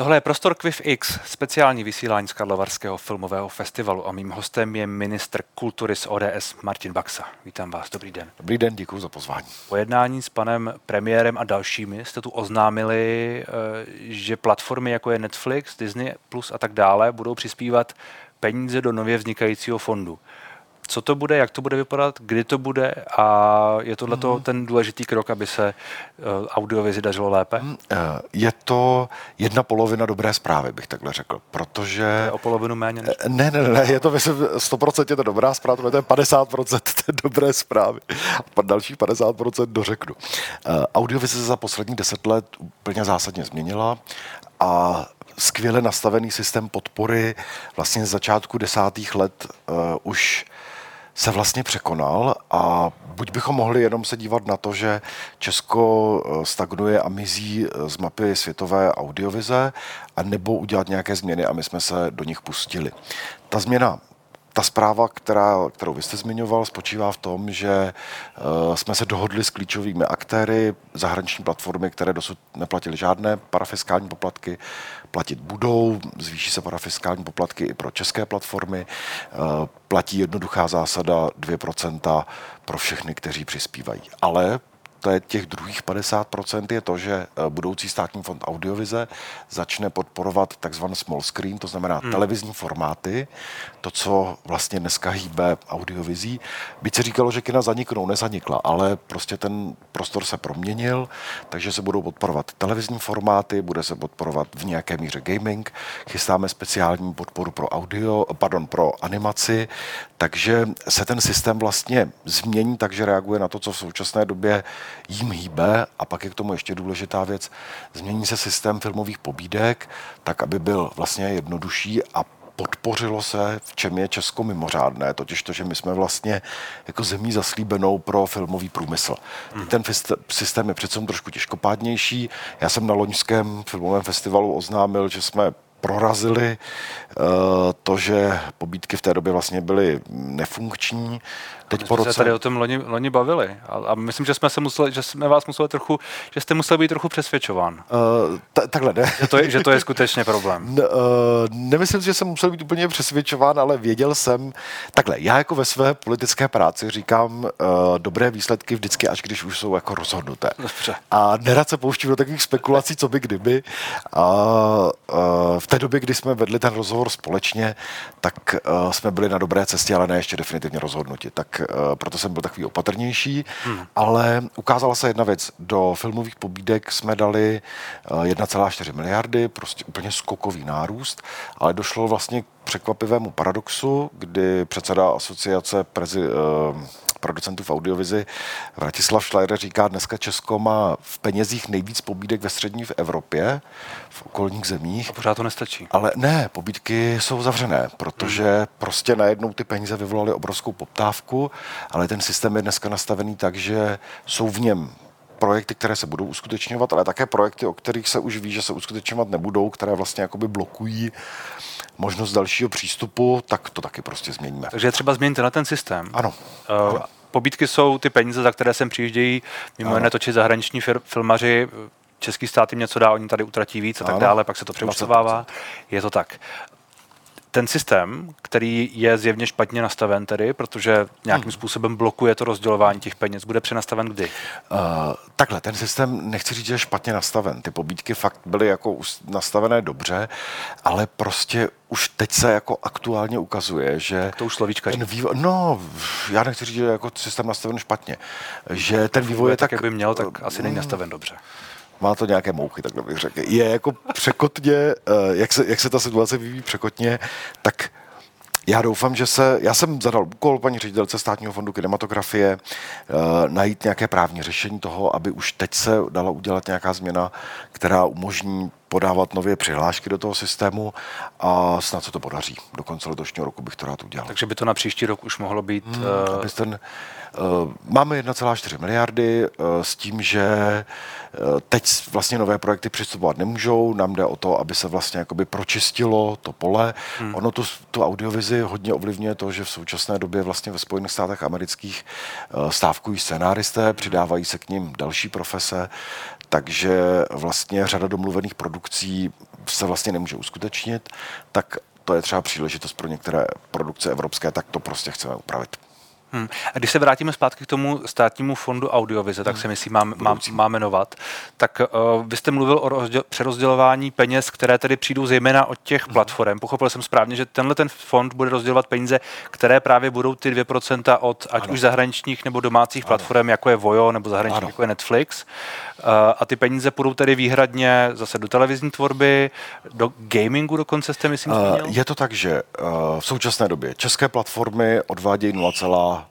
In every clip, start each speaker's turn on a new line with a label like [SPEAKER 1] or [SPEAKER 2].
[SPEAKER 1] Tohle je Prostor Quiff X, speciální vysílání z Karlovarského filmového festivalu a mým hostem je ministr kultury z ODS Martin Baxa. Vítám vás, dobrý den.
[SPEAKER 2] Dobrý den, děkuji za pozvání.
[SPEAKER 1] Po jednání s panem premiérem a dalšími jste tu oznámili, eh, že platformy jako je Netflix, Disney Plus a tak dále budou přispívat peníze do nově vznikajícího fondu co to bude, jak to bude vypadat, kdy to bude a je tohle mm. ten důležitý krok, aby se uh, audiovizi dařilo lépe? Mm,
[SPEAKER 2] je to jedna polovina dobré zprávy, bych takhle řekl, protože...
[SPEAKER 1] Je o polovinu méně než...
[SPEAKER 2] Eh, ne, ne, ne, je to myslím 100% je to dobrá zpráva, to je 50% té dobré zprávy. A dalších 50% dořeknu. Uh, audiovize se za poslední deset let úplně zásadně změnila a skvěle nastavený systém podpory vlastně z začátku desátých let uh, už se vlastně překonal a buď bychom mohli jenom se dívat na to, že Česko eh, stagnuje a mizí eh, z mapy světové audiovize, a nebo udělat nějaké změny a my jsme se do nich pustili. Ta změna ta zpráva, která, kterou vy jste zmiňoval, spočívá v tom, že uh, jsme se dohodli s klíčovými aktéry, zahraniční platformy, které dosud neplatily žádné parafiskální poplatky, platit budou, zvýší se parafiskální poplatky i pro české platformy, uh, platí jednoduchá zásada 2% pro všechny, kteří přispívají. Ale těch druhých 50%, je to, že eh, budoucí státní fond audiovize začne podporovat takzvaný small screen, to znamená hmm. televizní formáty, to, co vlastně dneska hýbe audiovizí. Byť se říkalo, že kina zaniknou, nezanikla, ale prostě ten prostor se proměnil, takže se budou podporovat televizní formáty, bude se podporovat v nějaké míře gaming, chystáme speciální podporu pro audio, pardon, pro animaci, takže se ten systém vlastně změní, takže reaguje na to, co v současné době jím hýbe. A pak je k tomu ještě důležitá věc, změní se systém filmových pobídek, tak aby byl vlastně jednodušší a podpořilo se, v čem je Česko mimořádné, totiž to, že my jsme vlastně jako zemí zaslíbenou pro filmový průmysl. Hmm. Ten systém je přece trošku těžkopádnější. Já jsem na loňském filmovém festivalu oznámil, že jsme prorazili eh, to, že pobídky v té době vlastně byly nefunkční.
[SPEAKER 1] Teď po roce... se tady o tom loni, loni bavili a, a myslím, že jsme, se museli, že jsme vás museli trochu, že jste musel být trochu přesvědčován. Uh,
[SPEAKER 2] t- takhle ne.
[SPEAKER 1] Že to, je, že to je skutečně problém.
[SPEAKER 2] uh, nemyslím si, že jsem musel být úplně přesvědčován, ale věděl jsem, takhle, já jako ve své politické práci říkám uh, dobré výsledky vždycky, až když už jsou jako rozhodnuté. Dobře. A nerad se pouštím do takových spekulací, co by kdyby. A uh, v té době, kdy jsme vedli ten rozhovor společně, tak uh, jsme byli na dobré cestě, ale ne ještě definitivně rozhodnuti. Tak uh, proto jsem byl takový opatrnější, hmm. ale ukázala se jedna věc. Do filmových pobídek jsme dali uh, eh, 1,4 miliardy, prostě úplně skokový nárůst, ale došlo vlastně k překvapivému paradoxu, kdy předseda asociace prezi, uh, producentů v audiovizi Vratislav Schleider říká, dneska Česko má v penězích nejvíc pobídek ve střední v Evropě, v okolních zemích.
[SPEAKER 1] A pořád to nestačí.
[SPEAKER 2] Ale ne, pobídky jsou zavřené, protože hmm. prostě najednou ty peníze vyvolaly obrovskou poptávku, ale ten systém je dneska nastavený tak, že jsou v něm projekty, které se budou uskutečňovat, ale také projekty, o kterých se už ví, že se uskutečňovat nebudou, které vlastně jakoby blokují možnost dalšího přístupu, tak to taky prostě změníme.
[SPEAKER 1] Takže je třeba změnit na ten systém.
[SPEAKER 2] Ano.
[SPEAKER 1] Uh, pobídky jsou ty peníze, za které sem přijíždějí mimo jiné točit zahraniční fir- filmaři, český stát jim něco dá, oni tady utratí víc a tak ano. dále, pak se to přeúčtovává. Je to tak ten systém, který je zjevně špatně nastaven tedy, protože nějakým hmm. způsobem blokuje to rozdělování těch peněz, bude přenastaven kdy? Uh,
[SPEAKER 2] takhle, ten systém, nechci říct, že je špatně nastaven. Ty pobídky fakt byly jako nastavené dobře, ale prostě už teď se jako aktuálně ukazuje, že...
[SPEAKER 1] Tak to už slovíčka
[SPEAKER 2] ten vývoj, No, já nechci říct, že je jako systém nastaven špatně. Že ten vývoj je tak...
[SPEAKER 1] tak jak by měl, tak asi není nastaven dobře
[SPEAKER 2] má to nějaké mouchy, tak bych řekl. Je jako překotně, eh, jak se, jak se ta situace vyvíjí překotně, tak já doufám, že se, já jsem zadal úkol paní ředitelce státního fondu kinematografie uh, najít nějaké právní řešení toho, aby už teď se dala udělat nějaká změna, která umožní podávat nové přihlášky do toho systému a snad se to podaří. Do konce letošního roku bych to rád udělal.
[SPEAKER 1] Takže by to na příští rok už mohlo být... Hmm,
[SPEAKER 2] uh... ten, uh, máme 1,4 miliardy uh, s tím, že uh, teď vlastně nové projekty přistupovat nemůžou. Nám jde o to, aby se vlastně jakoby pročistilo to pole. Hmm. Ono tu, tu audiovizi hodně ovlivňuje to, že v současné době vlastně ve Spojených státech amerických stávkují scénáristé, přidávají se k ním další profese, takže vlastně řada domluvených produkcí se vlastně nemůže uskutečnit, tak to je třeba příležitost pro některé produkce evropské, tak to prostě chceme upravit.
[SPEAKER 1] Hmm. A když se vrátíme zpátky k tomu státnímu fondu audiovize, tak hmm. se myslím, mám, mám, mám jmenovat, tak uh, vy jste mluvil o rozděl, přerozdělování peněz, které tedy přijdou zejména od těch hmm. platform. Pochopil jsem správně, že tenhle ten fond bude rozdělovat peníze, které právě budou ty 2% od ať ano. už zahraničních nebo domácích ano. platform, jako je Vojo nebo zahraničních, jako je Netflix. Uh, a ty peníze půjdou tedy výhradně zase do televizní tvorby, do gamingu dokonce jste, myslím, uh,
[SPEAKER 2] Je to tak, že uh, v současné době české platformy odvádějí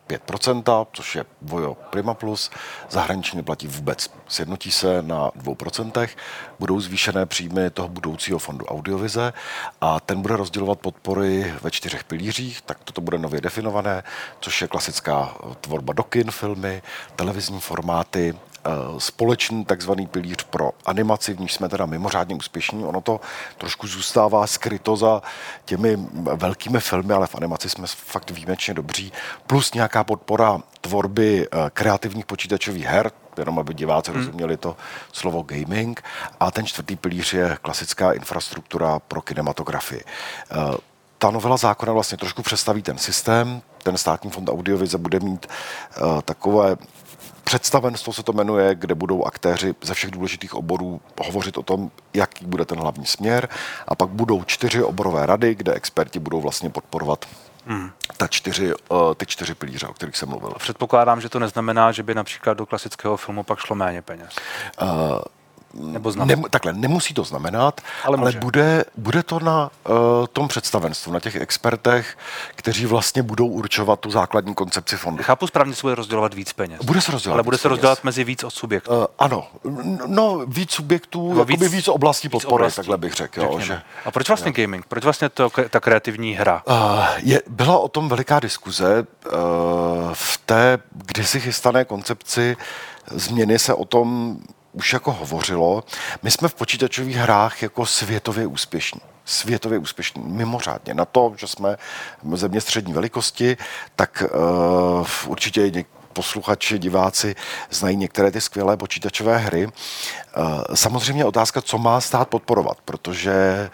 [SPEAKER 2] 0,5%, což je Vojo Prima Plus, zahraniční neplatí vůbec. Sjednotí se na 2%, budou zvýšené příjmy toho budoucího fondu audiovize a ten bude rozdělovat podpory ve čtyřech pilířích, tak toto bude nově definované, což je klasická tvorba do kin, filmy, televizní formáty, společný takzvaný pilíř pro animaci, v níž jsme teda mimořádně úspěšní. Ono to trošku zůstává skryto za těmi velkými filmy, ale v animaci jsme fakt výjimečně dobří. Plus nějaká podpora tvorby eh, kreativních počítačových her, jenom aby diváci hmm. rozuměli to slovo gaming. A ten čtvrtý pilíř je klasická infrastruktura pro kinematografii. Eh, ta novela zákona vlastně trošku přestaví ten systém. Ten státní fond audiovize bude mít uh, takové představenstvo se to jmenuje, kde budou aktéři ze všech důležitých oborů hovořit o tom, jaký bude ten hlavní směr. A pak budou čtyři oborové rady, kde experti budou vlastně podporovat Hmm. Ta čtyři, uh, ty čtyři pilíře, o kterých jsem mluvil.
[SPEAKER 1] Předpokládám, že to neznamená, že by například do klasického filmu pak šlo méně peněz. Uh,
[SPEAKER 2] nebo Nem, takhle, nemusí to znamenat, ale, ale bude, bude to na uh, tom představenstvu, na těch expertech, kteří vlastně budou určovat tu základní koncepci fondu.
[SPEAKER 1] Chápu správně, se bude rozdělovat víc peněz.
[SPEAKER 2] Bude se rozdělovat
[SPEAKER 1] Ale bude se rozdělovat mezi víc od subjektů. Uh,
[SPEAKER 2] ano, no víc subjektů, no, víc, víc oblastí podpory, oblastí, takhle bych řekl. Jo, že,
[SPEAKER 1] A proč vlastně jo. gaming? Proč vlastně to, ta kreativní hra? Uh,
[SPEAKER 2] je, byla o tom veliká diskuze. Uh, v té kdysi chystané koncepci změny se o tom už jako hovořilo, my jsme v počítačových hrách jako světově úspěšní světově úspěšní, mimořádně. Na to, že jsme země střední velikosti, tak uh, určitě posluchači, diváci znají některé ty skvělé počítačové hry. Eh, samozřejmě otázka, co má stát podporovat, protože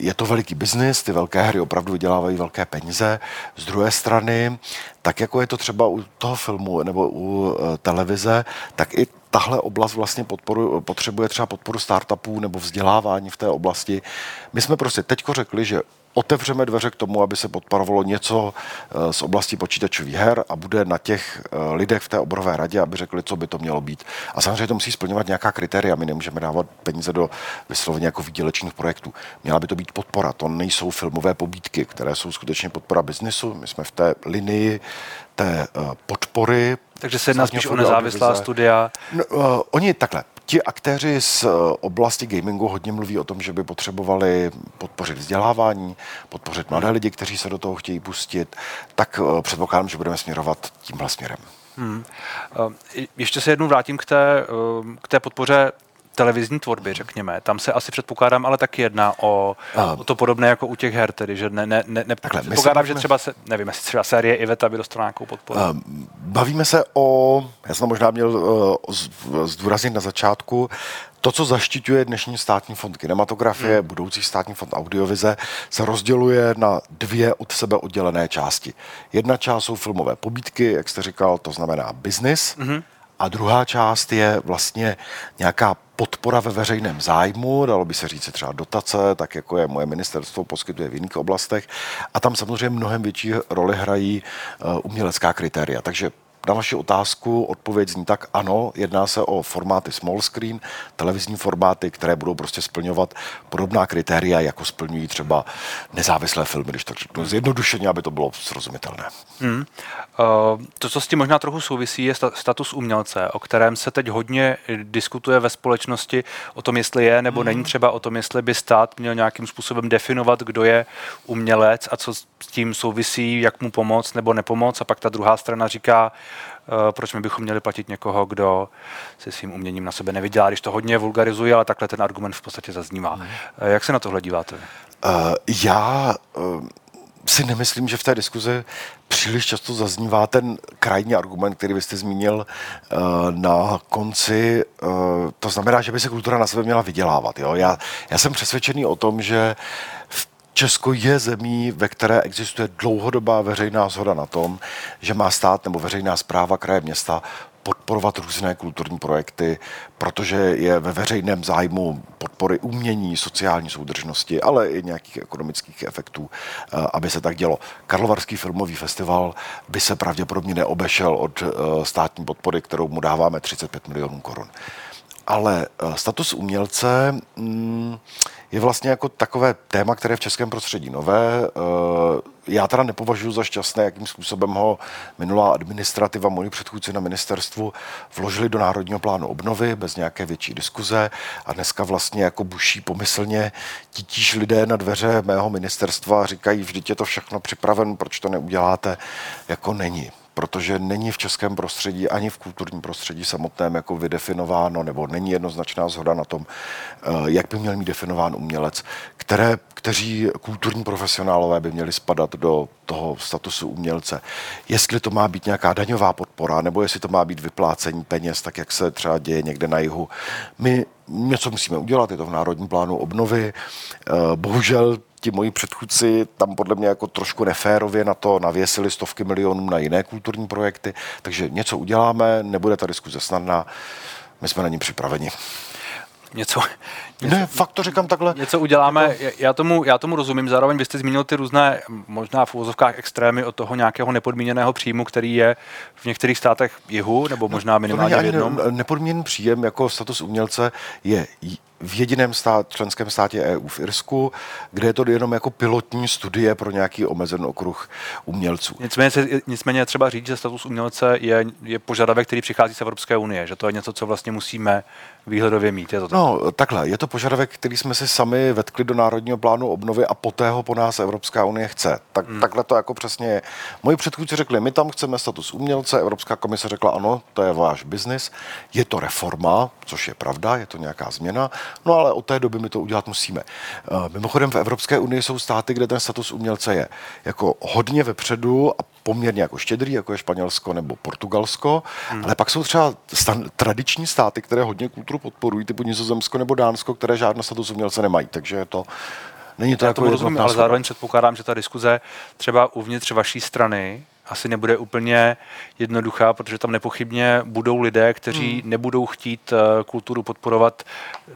[SPEAKER 2] je to veliký biznis, ty velké hry opravdu vydělávají velké peníze. Z druhé strany, tak jako je to třeba u toho filmu nebo u eh, televize, tak i tahle oblast vlastně podporu, potřebuje třeba podporu startupů nebo vzdělávání v té oblasti. My jsme prostě teďko řekli, že otevřeme dveře k tomu, aby se podporovalo něco eh, z oblasti počítačových her a bude na těch eh, lidech v té oborové radě, aby řekli, co by to mělo být. A samozřejmě to musí splňovat nějaká kritéria. My nemůžeme dávat peníze do vysloveně jako výdělečných projektů. Měla by to být podpora. To nejsou filmové pobídky, které jsou skutečně podpora biznesu. My jsme v té linii té eh, podpory.
[SPEAKER 1] Takže se jedná spíš o nezávislá studia.
[SPEAKER 2] No, uh, oni takhle ti aktéři z eh, oblasti gamingu hodně mluví o tom, že by potřebovali podpořit vzdělávání, podpořit mladé lidi, kteří se do toho chtějí pustit, tak eh, předpokládám, že budeme směrovat tímhle směrem. Hmm.
[SPEAKER 1] Ještě se jednou vrátím k té, k té podpoře televizní tvorby, řekněme. Tam se asi předpokládám, ale taky jedná o, uh, o to podobné jako u těch her, tedy, že ne, ne, ne, ne takhle, předpokládám, že třeba, se, nevím, jestli třeba série Iveta by dostala nějakou podporu. Uh,
[SPEAKER 2] bavíme se o, já jsem možná měl uh, zdůraznit na začátku, to, co zaštiťuje dnešní státní fond kinematografie, hmm. budoucí státní fond audiovize, se rozděluje na dvě od sebe oddělené části. Jedna část jsou filmové pobídky, jak jste říkal, to znamená business, hmm. A druhá část je vlastně nějaká podpora ve veřejném zájmu, dalo by se říct třeba dotace, tak jako je moje ministerstvo poskytuje v jiných oblastech. A tam samozřejmě mnohem větší roli hrají uh, umělecká kritéria. Takže na vaši otázku odpověď zní tak ano, jedná se o formáty small screen, televizní formáty, které budou prostě splňovat podobná kritéria, jako splňují třeba nezávislé filmy, když to řeknu zjednodušeně, aby to bylo srozumitelné. Hmm.
[SPEAKER 1] Uh, to, co s tím možná trochu souvisí, je status umělce, o kterém se teď hodně diskutuje ve společnosti o tom, jestli je nebo hmm. není třeba o tom, jestli by stát měl nějakým způsobem definovat, kdo je umělec a co s tím souvisí, jak mu pomoct nebo nepomoct. A pak ta druhá strana říká, proč my bychom měli platit někoho, kdo se svým uměním na sebe nevydělá, když to hodně vulgarizuje, ale takhle ten argument v podstatě zaznívá. Mm. Jak se na tohle díváte? Uh,
[SPEAKER 2] já uh, si nemyslím, že v té diskuzi příliš často zaznívá ten krajní argument, který vy jste zmínil uh, na konci. Uh, to znamená, že by se kultura na sebe měla vydělávat. Jo? Já, já jsem přesvědčený o tom, že v Česko je zemí, ve které existuje dlouhodobá veřejná zhoda na tom, že má stát nebo veřejná zpráva kraje města podporovat různé kulturní projekty, protože je ve veřejném zájmu podpory umění, sociální soudržnosti, ale i nějakých ekonomických efektů, eh, aby se tak dělo. Karlovarský filmový festival by se pravděpodobně neobešel od eh, státní podpory, kterou mu dáváme 35 milionů korun. Ale eh, status umělce mm, je vlastně jako takové téma, které je v českém prostředí nové. Eh, já teda nepovažuji za šťastné, jakým způsobem ho minulá administrativa, moji předchůdci na ministerstvu vložili do Národního plánu obnovy bez nějaké větší diskuze a dneska vlastně jako buší pomyslně titíž lidé na dveře mého ministerstva a říkají, vždyť je to všechno připraven, proč to neuděláte, jako není protože není v českém prostředí ani v kulturním prostředí samotném jako vydefinováno, nebo není jednoznačná zhoda na tom, eh, jak by měl mít definován umělec, které, kteří kulturní profesionálové by měli spadat do toho statusu umělce. Jestli to má být nějaká daňová podpora, nebo jestli to má být vyplácení peněz, tak jak se třeba děje někde na jihu. My něco musíme udělat, je to v Národním plánu obnovy. Eh, bohužel ti moji předchůdci tam podle mě jako trošku neférově na to navěsili stovky milionů na jiné kulturní projekty, takže něco uděláme, nebude ta diskuze snadná, my jsme na ní připraveni.
[SPEAKER 1] Něco,
[SPEAKER 2] něco, ne, fakt to říkám takhle.
[SPEAKER 1] Něco uděláme, jako... já, tomu, já tomu rozumím, zároveň vy jste zmínil ty různé, možná v úvozovkách extrémy od toho nějakého nepodmíněného příjmu, který je v některých státech jihu, nebo možná minimálně v jednom.
[SPEAKER 2] Ne, nepodmíněný příjem jako status umělce je v jediném stát, členském státě EU v Irsku, kde je to jenom jako pilotní studie pro nějaký omezený okruh umělců.
[SPEAKER 1] Nicméně, nicméně třeba říct, že status umělce je, je požadavek, který přichází z Evropské unie, že to je něco, co vlastně musíme výhledově mít. Je to tak?
[SPEAKER 2] No, takhle, je to požadavek, který jsme si sami vetkli do Národního plánu obnovy a poté ho po nás Evropská unie chce. Tak, hmm. Takhle to jako přesně je. Moji předchůdci řekli, my tam chceme status umělce, Evropská komise řekla, ano, to je váš biznis, je to reforma, což je pravda, je to nějaká změna, no ale od té doby my to udělat musíme. Uh, mimochodem v Evropské unii jsou státy, kde ten status umělce je jako hodně vepředu a poměrně jako štědrý, jako je Španělsko nebo Portugalsko, hmm. ale pak jsou třeba stan- tradiční státy, které hodně kulturu podporují, typu Nizozemsko nebo Dánsko, které žádný status umělce nemají, takže je to Není to Já jako
[SPEAKER 1] rozumím, ale zároveň předpokládám, že ta diskuze třeba uvnitř vaší strany asi nebude úplně jednoduchá, protože tam nepochybně budou lidé, kteří hmm. nebudou chtít eh, kulturu podporovat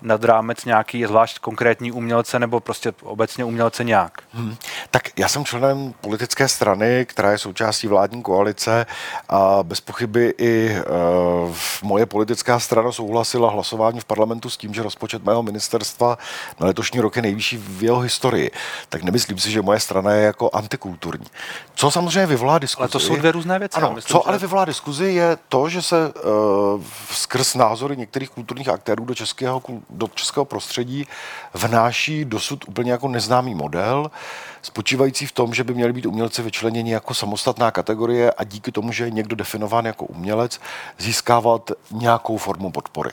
[SPEAKER 1] nad rámec nějaký zvlášť konkrétní umělce nebo prostě obecně umělce nějak. Hmm.
[SPEAKER 2] Tak já jsem členem politické strany, která je součástí vládní koalice a bez pochyby i uh, moje politická strana souhlasila hlasování v parlamentu s tím, že rozpočet mého ministerstva na letošní rok je nejvyšší v jeho historii. Tak nemyslím si, že moje strana je jako antikulturní. Co samozřejmě vyvolá diskusi
[SPEAKER 1] ale to jsou dvě různé věci.
[SPEAKER 2] Ano, myslím, co že... ale vyvolá diskuzi je to, že se uh, skrz názory některých kulturních aktérů do českého, do českého prostředí vnáší dosud úplně jako neznámý model, spočívající v tom, že by měli být umělci vyčleněni jako samostatná kategorie a díky tomu, že je někdo definován jako umělec, získávat nějakou formu podpory.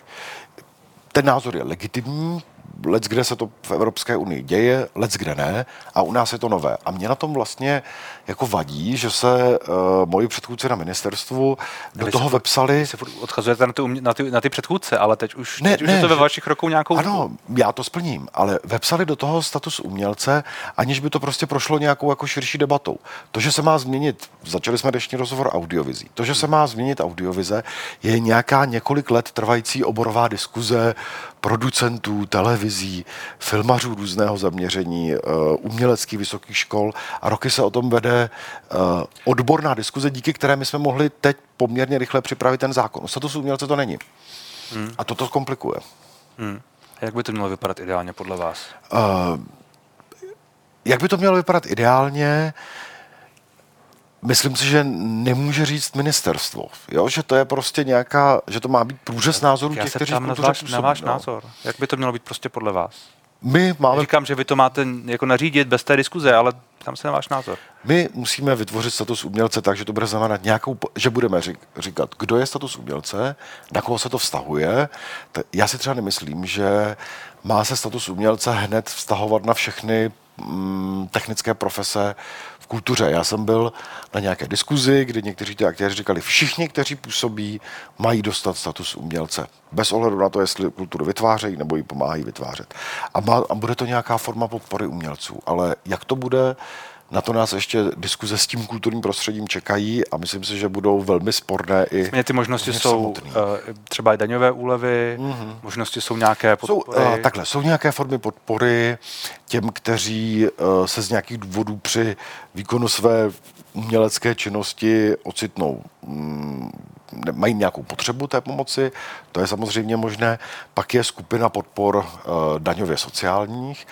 [SPEAKER 2] Ten názor je legitimní, let, kde se to v Evropské unii děje, let, kde ne, a u nás je to nové. A mě na tom vlastně jako vadí, že se uh, moji předchůdci na ministerstvu do Vy toho se vepsali...
[SPEAKER 1] Se odchazujete na ty, na, ty, na ty předchůdce, ale teď už, ne, teď ne, už je to ve vašich rukou nějakou...
[SPEAKER 2] Ano, já to splním, ale vepsali do toho status umělce, aniž by to prostě prošlo nějakou jako širší debatou. To, že se má změnit, začali jsme dnešní rozhovor audiovizí, to, že se má změnit audiovize, je nějaká několik let trvající oborová diskuze producentů, televizí, filmařů různého zaměření, uh, uměleckých vysokých škol a roky se o tom vede uh, odborná diskuze, díky které my jsme mohli teď poměrně rychle připravit ten zákon. O statusu umělce to není. Hmm. A to to komplikuje.
[SPEAKER 1] Hmm. Jak by to mělo vypadat ideálně podle vás? Uh,
[SPEAKER 2] jak by to mělo vypadat ideálně? Myslím si, že nemůže říct ministerstvo, jo? že to je prostě nějaká, že to má být průřez názorů těch, kteří
[SPEAKER 1] na, váš, na váš no. názor. Jak by to mělo být prostě podle vás?
[SPEAKER 2] My máme...
[SPEAKER 1] Říkám, že vy to máte jako nařídit bez té diskuze, ale tam se na váš názor.
[SPEAKER 2] My musíme vytvořit status umělce tak, že to bude znamenat nějakou, že budeme říkat, kdo je status umělce, na koho se to vztahuje. Já si třeba nemyslím, že má se status umělce hned vztahovat na všechny mm, technické profese kultuře. Já jsem byl na nějaké diskuzi, kdy někteří ty aktéři říkali, všichni, kteří působí, mají dostat status umělce. Bez ohledu na to, jestli kulturu vytvářejí nebo ji pomáhají vytvářet. A, má, a bude to nějaká forma podpory umělců. Ale jak to bude, na to nás ještě diskuze s tím kulturním prostředím čekají a myslím si, že budou velmi sporné i.
[SPEAKER 1] Mě ty možnosti jsou samotný. Eh, třeba i daňové úlevy, mm-hmm. možnosti jsou nějaké podpory.
[SPEAKER 2] Jsou, uh, takhle, jsou nějaké formy podpory těm, kteří uh, se z nějakých důvodů při výkonu své umělecké činnosti ocitnou. Mm, mají nějakou potřebu té pomoci, to je samozřejmě možné. Pak je skupina podpor daňově sociálních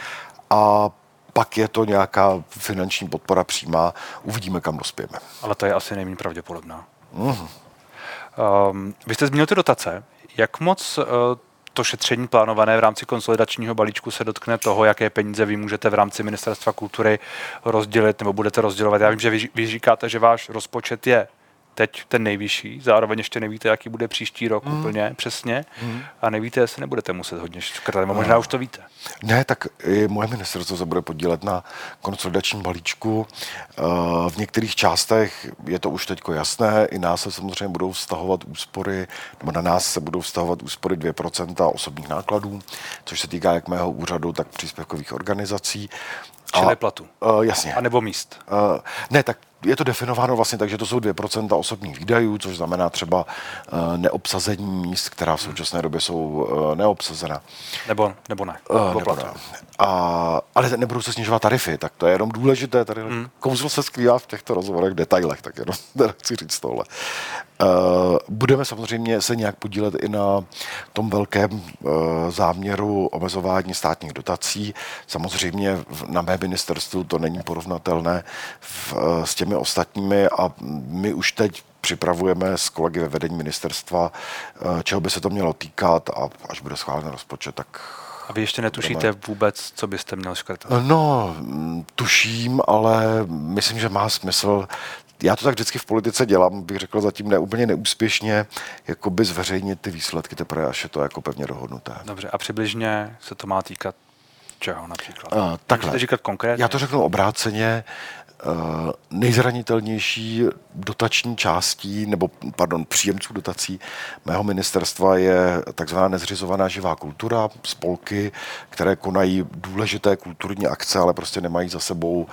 [SPEAKER 2] a pak je to nějaká finanční podpora přímá, uvidíme, kam dospějeme.
[SPEAKER 1] Ale to je asi nejméně pravděpodobná. Mm. Um, vy jste zmínil ty dotace. Jak moc uh, to šetření plánované v rámci konsolidačního balíčku se dotkne toho, jaké peníze vy můžete v rámci Ministerstva kultury rozdělit nebo budete rozdělovat. Já vím, že vy, vy říkáte, že váš rozpočet je teď ten nejvyšší, zároveň ještě nevíte, jaký bude příští rok mm. úplně přesně mm. a nevíte, jestli nebudete muset hodně škrtat, nebo možná no. už to víte.
[SPEAKER 2] Ne, tak i moje ministerstvo se bude podílet na konsolidačním balíčku. Eh, v některých částech je to už teď jasné, i nás se samozřejmě budou vztahovat úspory, nebo na nás se budou vztahovat úspory 2% osobních nákladů, což se týká jak mého úřadu, tak příspěvkových organizací.
[SPEAKER 1] Čili platu.
[SPEAKER 2] Uh, jasně.
[SPEAKER 1] A nebo míst.
[SPEAKER 2] Uh, ne, tak je to definováno vlastně tak, že to jsou 2% osobních výdajů, což znamená třeba uh, neobsazení míst, která v současné době jsou uh, neobsazena.
[SPEAKER 1] Nebo, nebo ne. Uh, nebo
[SPEAKER 2] ne. A, ale nebudou se snižovat tarify, tak to je jenom důležité. Tady hmm. kouzlo se skrývá v těchto rozhovorech detailech, tak jenom chci říct tohle. Uh, budeme samozřejmě se nějak podílet i na tom velkém uh, záměru omezování státních dotací. Samozřejmě na mé ministerstvu to není porovnatelné v, uh, s těmi ostatními a my už teď připravujeme s kolegy ve vedení ministerstva, čeho by se to mělo týkat a až bude schválen rozpočet, tak
[SPEAKER 1] a vy ještě netušíte vůbec, co byste měl škrtat?
[SPEAKER 2] No, tuším, ale myslím, že má smysl já to tak vždycky v politice dělám, bych řekl zatím neúplně neúspěšně, jako by zveřejnit ty výsledky teprve, až je to jako pevně dohodnuté.
[SPEAKER 1] Dobře, a přibližně se to má týkat čeho například?
[SPEAKER 2] Uh, takhle.
[SPEAKER 1] Můžete říkat konkrétně?
[SPEAKER 2] Já to řeknu obráceně. Uh, nejzranitelnější dotační částí, nebo pardon, příjemců dotací mého ministerstva je takzvaná nezřizovaná živá kultura, spolky, které konají důležité kulturní akce, ale prostě nemají za sebou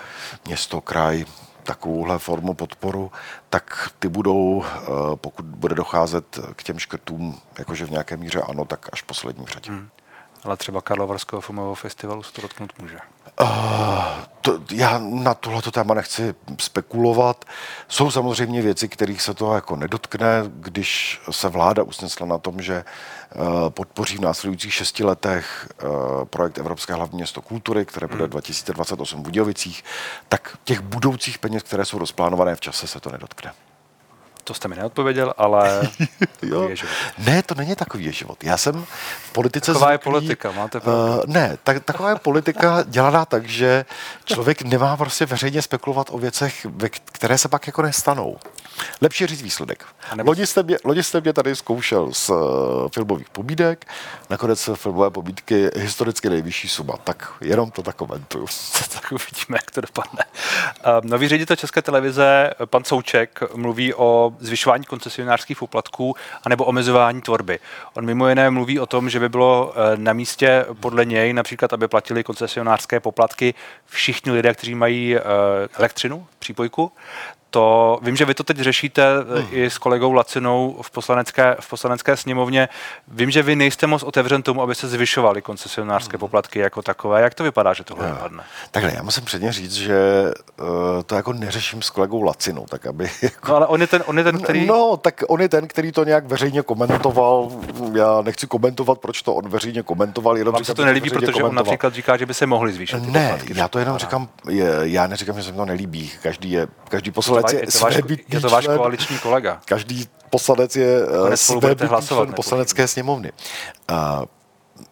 [SPEAKER 2] město, kraj, takovouhle formu podporu, tak ty budou, eh, pokud bude docházet k těm škrtům, jakože v nějaké míře ano, tak až poslední řadě. Hmm.
[SPEAKER 1] Ale třeba Karlovarského filmového festivalu se to dotknout může.
[SPEAKER 2] Uh, to, já na tohleto téma nechci spekulovat. Jsou samozřejmě věci, kterých se to jako nedotkne, když se vláda usnesla na tom, že uh, podpoří v následujících šesti letech uh, projekt Evropské hlavní město kultury, které bude hmm. 2028 v Budějovicích, tak těch budoucích peněz, které jsou rozplánované v čase, se to nedotkne.
[SPEAKER 1] To jste mi neodpověděl, ale
[SPEAKER 2] jo. je život. Ne, to není takový je život. Já jsem v politice
[SPEAKER 1] Taková zvyklý, je politika, máte
[SPEAKER 2] Uh, ne, tak, taková je politika dělaná tak, že člověk nemá prostě veřejně spekulovat o věcech, které se pak jako nestanou. Lepší říct výsledek. Nebo... Lodi, jste mě, lodi jste mě tady zkoušel z uh, filmových pobídek, nakonec filmové pobídky historicky nejvyšší suma, tak jenom to tak komentuju.
[SPEAKER 1] tak uvidíme, jak to dopadne. Uh, nový ředitel České televize, pan Souček, mluví o zvyšování koncesionářských poplatků anebo omezování tvorby. On mimo jiné mluví o tom, že by bylo uh, na místě podle něj například, aby platili koncesionářské poplatky všichni lidé, kteří mají uh, elektřinu, přípojku, to, vím, že vy to teď řešíte hmm. i s kolegou Lacinou v poslanecké, v poslanecké sněmovně. Vím, že vy nejste moc otevřen tomu, aby se zvyšovaly koncesionářské hmm. poplatky jako takové. Jak to vypadá, že tohle vypadne?
[SPEAKER 2] Takhle, já musím předně říct, že uh, to jako neřeším s kolegou Lacinou, tak aby... Jako...
[SPEAKER 1] No ale on je, ten, on je ten, který...
[SPEAKER 2] No, tak on je ten, který to nějak veřejně komentoval. Já nechci komentovat, proč to on veřejně komentoval.
[SPEAKER 1] Jenom Vám říkám, se to nelíbí, protože komentoval. on například říká, že by se mohli zvýšit.
[SPEAKER 2] Ne, poplatky, já to jenom říkám, je, já neříkám, že se mi to nelíbí. Každý je, každý poslanec
[SPEAKER 1] je, je, to váš, je to váš člen, koaliční kolega.
[SPEAKER 2] Každý poslanec je eh, svébytný člen poslanecké sněmovny. Uh,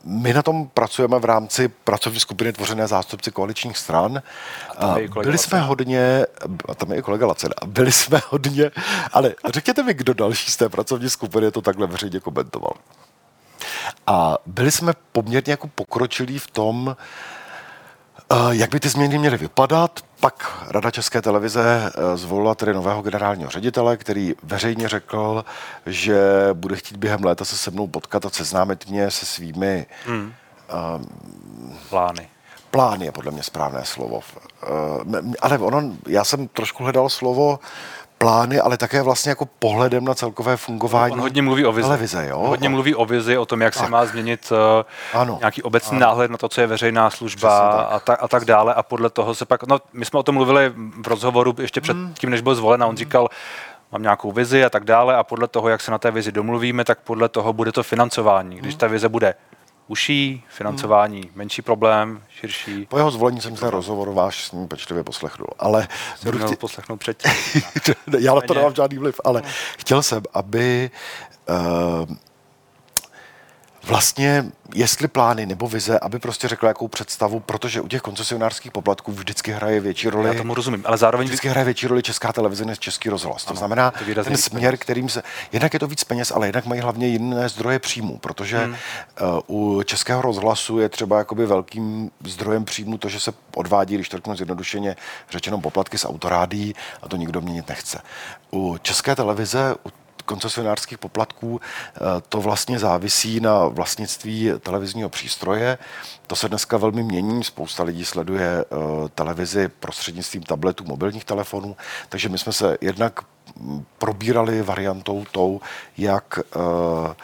[SPEAKER 2] my na tom pracujeme v rámci pracovní skupiny tvořené zástupci koaličních stran. A byli jsme hodně, a tam je i kolega Lacena, byli jsme hodně, ale řekněte mi, kdo další z té pracovní skupiny to takhle veřejně komentoval. A byli jsme poměrně jako pokročilí v tom, Jak by ty změny měly vypadat? Pak Rada České televize eh, zvolila tedy nového generálního ředitele, který veřejně řekl, že bude chtít během léta se se mnou potkat a seznámit mě se svými hmm.
[SPEAKER 1] um, plány.
[SPEAKER 2] Plán je podle mě správné slovo. Uh, ale ono, já jsem trošku hledal slovo plány, ale také vlastně jako pohledem na celkové fungování
[SPEAKER 1] On hodně mluví o vizi.
[SPEAKER 2] televize. Jo?
[SPEAKER 1] Hodně mluví o vizi, o tom, jak tak. se má změnit uh, ano. nějaký obecný ano. náhled na to, co je veřejná služba tak. A, ta, a tak dále. A podle toho se pak, no my jsme o tom mluvili v rozhovoru ještě před hmm. tím, než byl zvolen a on hmm. říkal, mám nějakou vizi a tak dále a podle toho, jak se na té vizi domluvíme, tak podle toho bude to financování. Když hmm. ta vize bude uší, financování hmm. menší problém, širší.
[SPEAKER 2] Po jeho zvolení jsem ten rozhovor váš s ním pečlivě poslechnul, ale...
[SPEAKER 1] Budu chtěl poslechnout předtím.
[SPEAKER 2] Já na to nemám žádný vliv, ale no. chtěl jsem, aby uh, vlastně, jestli plány nebo vize, aby prostě řekla jakou představu, protože u těch koncesionářských poplatků vždycky hraje větší roli.
[SPEAKER 1] Já tomu rozumím, ale zároveň
[SPEAKER 2] vždycky hraje větší roli česká televize než český rozhlas. Ano, to znamená, to ten směr, peněz. kterým se. Jednak je to víc peněz, ale jednak mají hlavně jiné zdroje příjmu, protože hmm. uh, u českého rozhlasu je třeba jakoby velkým zdrojem příjmu to, že se odvádí, když to řeknu zjednodušeně, řečeno poplatky z autorádí a to nikdo měnit nechce. U české televize, u koncesionářských poplatků, eh, to vlastně závisí na vlastnictví televizního přístroje. To se dneska velmi mění, spousta lidí sleduje eh, televizi prostřednictvím tabletů, mobilních telefonů, takže my jsme se jednak probírali variantou tou, jak eh,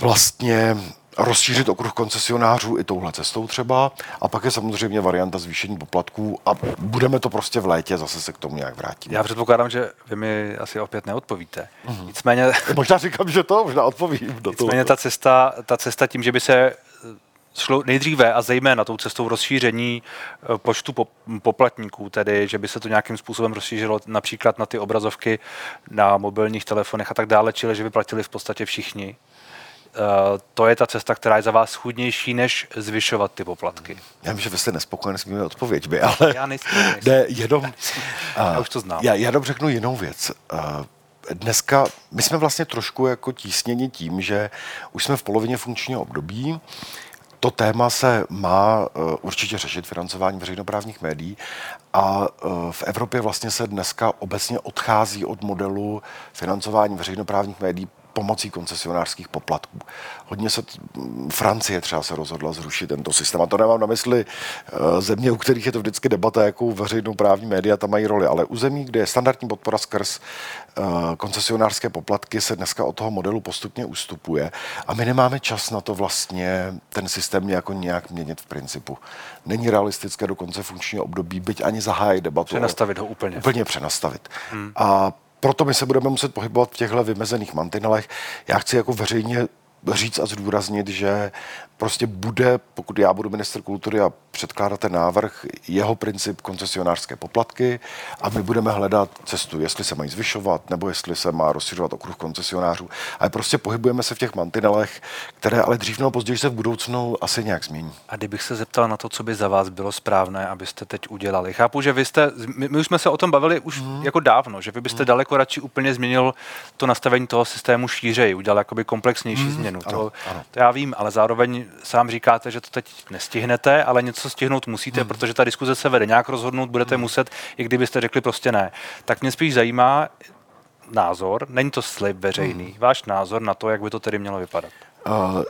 [SPEAKER 2] vlastně rozšířit okruh koncesionářů i touhle cestou třeba. A pak je samozřejmě varianta zvýšení poplatků a budeme to prostě v létě, zase se k tomu nějak vrátit.
[SPEAKER 1] Já předpokládám, že vy mi asi opět neodpovíte. Mm-hmm. Nicméně...
[SPEAKER 2] možná říkám, že to, možná odpovím.
[SPEAKER 1] Do nicméně ta cesta, ta cesta tím, že by se šlo nejdříve a zejména tou cestou rozšíření eh, počtu poplatníků, tedy že by se to nějakým způsobem rozšířilo například na ty obrazovky na mobilních telefonech a tak dále, čili že by platili v podstatě všichni Eh, to je ta cesta, která je za vás schudnější, než zvyšovat ty poplatky.
[SPEAKER 2] Já vím, že vy jste nespokojený s mými odpověďmi, ale...
[SPEAKER 1] Já nejsem.
[SPEAKER 2] Ne, jenom...
[SPEAKER 1] já už to znám.
[SPEAKER 2] Já, já řeknu jinou věc. Eh, dneska, my jsme vlastně trošku jako tísněni tím, že už jsme v polovině funkčního období, to téma se má určitě řešit financování veřejnoprávních médií a v Evropě vlastně se dneska obecně odchází od modelu financování veřejnoprávních médií pomocí koncesionářských poplatků. Hodně se, Francie třeba se rozhodla zrušit tento systém. A to nemám na mysli uh, země, u kterých je to vždycky debata, jakou veřejnou právní média tam mají roli, ale u zemí, kde je standardní podpora skrz uh, koncesionářské poplatky, se dneska od toho modelu postupně ustupuje. A my nemáme čas na to vlastně ten systém jako nějak měnit v principu. Není realistické do konce funkčního období, byť ani zahájit debatu.
[SPEAKER 1] Přenastavit ho úplně.
[SPEAKER 2] Úplně přenastavit. Hmm. A proto my se budeme muset pohybovat v těchto vymezených mantinelech. Já chci jako veřejně říct a zdůraznit, že prostě bude, pokud já budu minister kultury a předkládat ten návrh, jeho princip koncesionářské poplatky a my budeme hledat cestu, jestli se mají zvyšovat, nebo jestli se má rozšiřovat okruh koncesionářů. Ale prostě pohybujeme se v těch mantinelech, které ale dřív nebo později se v budoucnu asi nějak změní.
[SPEAKER 1] A kdybych se zeptal na to, co by za vás bylo správné, abyste teď udělali. Chápu, že vy jste, my, my už jsme se o tom bavili už hmm. jako dávno, že vy byste hmm. daleko radši úplně změnil to nastavení toho systému šířej, udělal jakoby komplexnější hmm. změnu. Ano, to, ano. to já vím, ale zároveň sám říkáte, že to teď nestihnete, ale něco stihnout musíte, hmm. protože ta diskuze se vede. Nějak rozhodnout budete hmm. muset, i kdybyste řekli prostě ne. Tak mě spíš zajímá názor, není to slib veřejný, hmm. váš názor na to, jak by to tedy mělo vypadat. Uh,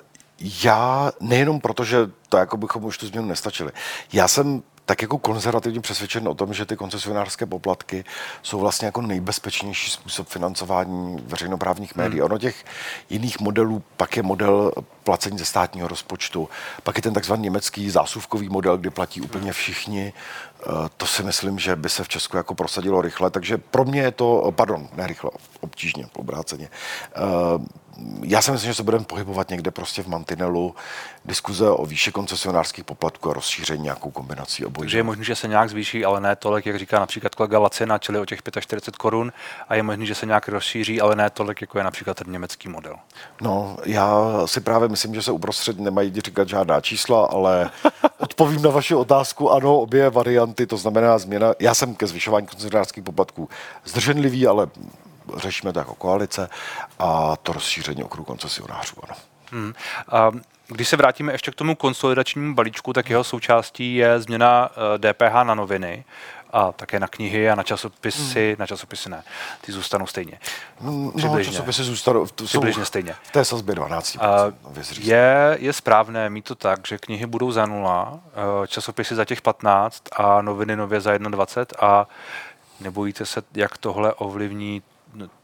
[SPEAKER 2] já nejenom proto, že to jako bychom už tu změnu nestačili. Já jsem tak jako konzervativně přesvědčen o tom, že ty koncesionářské poplatky jsou vlastně jako nejbezpečnější způsob financování veřejnoprávních hmm. médií. Hmm. Ono těch jiných modelů, pak je model placení ze státního rozpočtu, pak je ten takzvaný německý zásuvkový model, kdy platí úplně všichni. Eh, to si myslím, že by se v Česku jako prosadilo rychle, takže pro mě je to, pardon, ne rychle, obtížně, obráceně eh, já si myslím, že se budeme pohybovat někde prostě v mantinelu diskuze o výši koncesionářských poplatků a rozšíření nějakou kombinací obojí.
[SPEAKER 1] Takže je možné, že se nějak zvýší, ale ne tolik, jak říká například kolega Lacina, čili o těch 45 korun, a je možné, že se nějak rozšíří, ale ne tolik, jako je například ten německý model.
[SPEAKER 2] No, já si právě myslím, že se uprostřed nemají říkat žádná čísla, ale odpovím na vaši otázku. Ano, obě varianty, to znamená změna. Já jsem ke zvyšování koncesionářských poplatků zdrženlivý, ale řešíme to jako koalice a to rozšíření okruhu koncesionářů. Ano. Hmm.
[SPEAKER 1] A když se vrátíme ještě k tomu konsolidačnímu balíčku, tak jeho součástí je změna DPH na noviny a také na knihy a na časopisy, hmm. na časopisy ne, ty zůstanou stejně.
[SPEAKER 2] No, Přibližně. časopisy zůstanou, to Přibližně stejně. v té sazbě 12. A
[SPEAKER 1] je, je správné mít to tak, že knihy budou za nula, eh, časopisy za těch 15 a noviny nově za 21 a nebojíte se, jak tohle ovlivní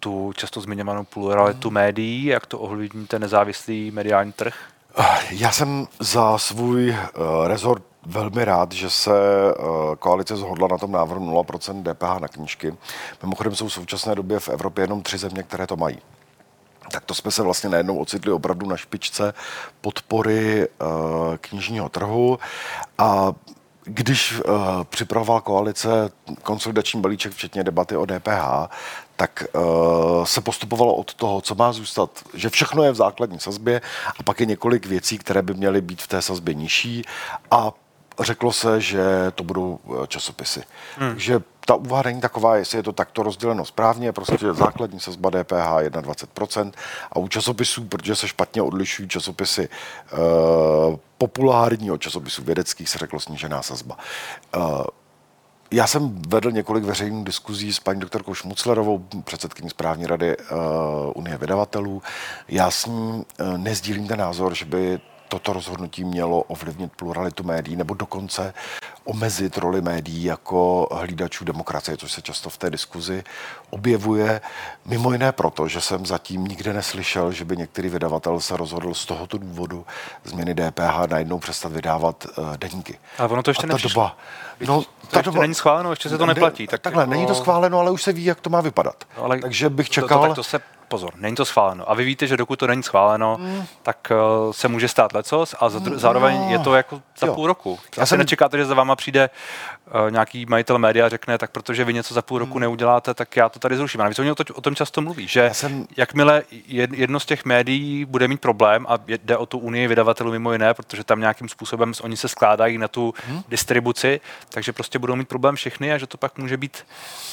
[SPEAKER 1] tu často zmiňovanou pluralitu hmm. médií, jak to ovlivní ten nezávislý mediální trh?
[SPEAKER 2] Já jsem za svůj uh, rezort velmi rád, že se uh, koalice zhodla na tom návrhu 0% DPH na knížky. Mimochodem jsou v současné době v Evropě jenom tři země, které to mají. Tak to jsme se vlastně najednou ocitli opravdu na špičce podpory uh, knižního trhu a když uh, připravoval koalice konsolidační balíček, včetně debaty o DPH, tak uh, se postupovalo od toho, co má zůstat, že všechno je v základní sazbě a pak je několik věcí, které by měly být v té sazbě nižší a řeklo se, že to budou eh, časopisy. Hmm. Takže ta úvaha není taková, jestli je to takto rozděleno správně, prostě základní sazba DPH 21% a u časopisů, protože se špatně odlišují časopisy e, populární od časopisů vědeckých, se řeklo snížená sazba. E, já jsem vedl několik veřejných diskuzí s paní doktorkou Šmuclerovou, předsedkyní správní rady uh, Unie vydavatelů. Já s ní uh, nezdílím ten názor, že by toto rozhodnutí mělo ovlivnit pluralitu médií nebo dokonce omezit roli médií jako hlídačů demokracie, což se často v té diskuzi objevuje. Mimo jiné proto, že jsem zatím nikde neslyšel, že by některý vydavatel se rozhodl z tohoto důvodu změny DPH najednou přestat vydávat uh, deníky.
[SPEAKER 1] Ale ono to ještě
[SPEAKER 2] ta doba,
[SPEAKER 1] no, ta doba, není schváleno, ještě se to neplatí.
[SPEAKER 2] Tak takhle, jako... není to schváleno, ale už se ví, jak to má vypadat. No, ale Takže bych čekal...
[SPEAKER 1] To, to, tak to se pozor, není to schváleno. A vy víte, že dokud to není schváleno, mm. tak uh, se může stát lecos a mm, zároveň no. je to jako za jo. půl roku. Já jsem... nečekáte, že za váma přijde uh, nějaký majitel média a řekne, tak protože vy něco za půl roku mm. neuděláte, tak já to tady zruším. A navíc oni o, to, o tom často mluví, že jsem... jakmile jedno z těch médií bude mít problém a jde o tu unii vydavatelů mimo jiné, protože tam nějakým způsobem oni se skládají na tu mm. distribuci, takže prostě budou mít problém všechny a že to pak může být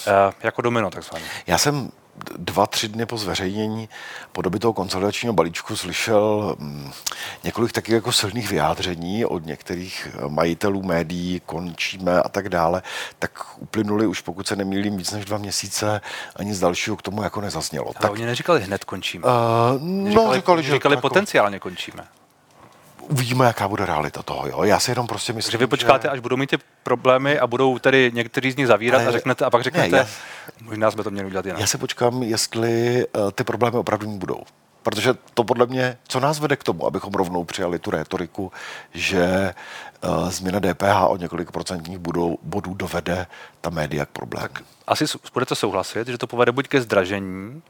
[SPEAKER 1] uh, jako domino takzvaně.
[SPEAKER 2] Já jsem dva, tři dny po zveřejnění podoby toho konsolidačního balíčku slyšel mm, několik takových jako silných vyjádření od některých majitelů médií, končíme a tak dále, tak uplynuli už, pokud se nemýlím, víc než dva měsíce a nic dalšího k tomu jako nezaznělo. Ale
[SPEAKER 1] tak, oni neříkali hned končíme. Uh,
[SPEAKER 2] no, říkali, říkali,
[SPEAKER 1] že říkali jako, potenciálně končíme
[SPEAKER 2] uvidíme, jaká bude realita toho. Jo? Já si jenom prostě myslím,
[SPEAKER 1] že vy počkáte, že... až budou mít ty problémy a budou tedy někteří z nich zavírat Ale... a řeknete, a pak řeknete, ne, já... možná jsme to měli udělat jinak.
[SPEAKER 2] Já se počkám, jestli uh, ty problémy opravdu budou. Protože to podle mě, co nás vede k tomu, abychom rovnou přijali tu rétoriku, že uh, změna DPH o několik procentních budou, bodů dovede ta média k problému. Tak
[SPEAKER 1] asi budete souhlasit, že to povede buď ke zdražení,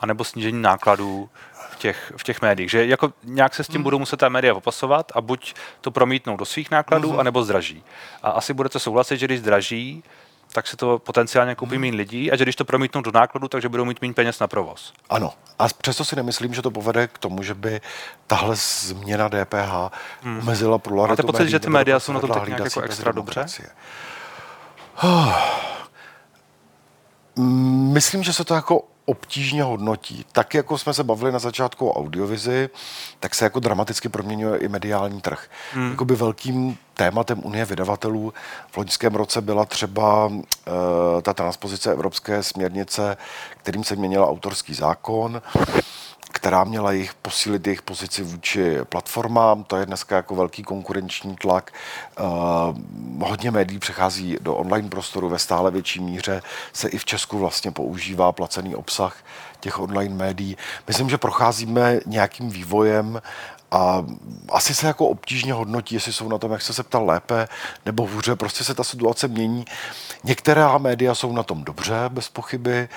[SPEAKER 1] anebo snížení nákladů v těch, v těch médiích. Že jako nějak se s tím hmm. budou muset ta média popasovat a buď to promítnou do svých nákladů, hmm. anebo zdraží. A asi budete souhlasit, že když zdraží, tak se to potenciálně koupí hmm. méně lidí a že když to promítnou do nákladu, takže budou mít méně peněz na provoz.
[SPEAKER 2] Ano. A přesto si nemyslím, že to povede k tomu, že by tahle změna DPH hmm. omezila pluralitu
[SPEAKER 1] Máte pocit, médií, že ty média jsou na tom tak nějak jako extra dobře?
[SPEAKER 2] Myslím, že se to jako obtížně hodnotí. Tak, jako jsme se bavili na začátku o audiovizi, tak se jako dramaticky proměňuje i mediální trh. Hmm. Jakoby velkým tématem Unie vydavatelů v loňském roce byla třeba uh, ta transpozice evropské směrnice, kterým se měnil autorský zákon která měla jich posílit jejich pozici vůči platformám. To je dneska jako velký konkurenční tlak. Uh, hodně médií přechází do online prostoru ve stále větší míře. Se i v Česku vlastně používá placený obsah těch online médií. Myslím, že procházíme nějakým vývojem a asi se jako obtížně hodnotí, jestli jsou na tom, jak se se ptal, lépe nebo hůře. Prostě se ta situace mění. Některá média jsou na tom dobře, bez pochyby.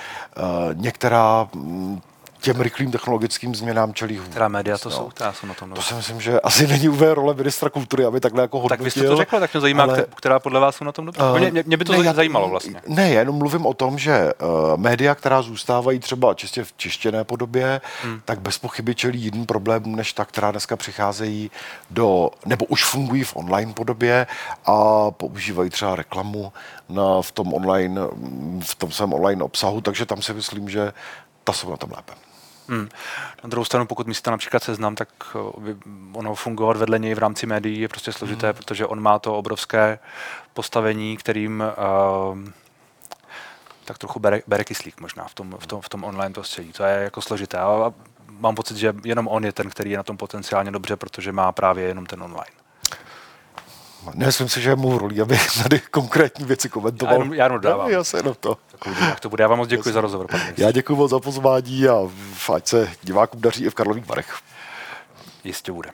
[SPEAKER 2] Některá mm, těm rychlým technologickým změnám čelí hůř.
[SPEAKER 1] Která média to no. jsou, která jsou na tom.
[SPEAKER 2] To si myslím, že asi není úplně role ministra kultury, aby takhle jako hodnotil.
[SPEAKER 1] Tak vy jste to řekl, tak mě zajímá, ale, která podle vás jsou na tom dobře. Uh, mě, mě by to ne, zajímalo vlastně.
[SPEAKER 2] Ne, jenom mluvím o tom, že uh, média, která zůstávají třeba čistě v čištěné podobě, hmm. tak bez pochyby čelí jiným problémům, než ta, která dneska přicházejí do, nebo už fungují v online podobě a používají třeba reklamu na, v tom online, v tom svém online obsahu, takže tam si myslím, že ta jsou na tom lépe.
[SPEAKER 1] Hmm. Na druhou stranu, pokud myslíte například seznam, tak eh, ono fungovat vedle něj v rámci médií je prostě složité, hmm. protože on má to obrovské postavení, kterým uh, tak trochu bere, bere kyslík možná v tom, v, tom, v tom online prostředí. To je jako složité. A mám pocit, že jenom on je ten, který je na tom potenciálně dobře, protože má právě jenom ten online.
[SPEAKER 2] Nemyslím si, že je mou roli, aby tady konkrétní věci komentoval. Já
[SPEAKER 1] jenom, já jenom dávám.
[SPEAKER 2] No, já se jenom to.
[SPEAKER 1] Tak to bude. Já vám moc děkuji za rozhovor.
[SPEAKER 2] Já děkuji moc za pozvání a ať se divákům daří i v Karlových Varech.
[SPEAKER 1] Jistě bude.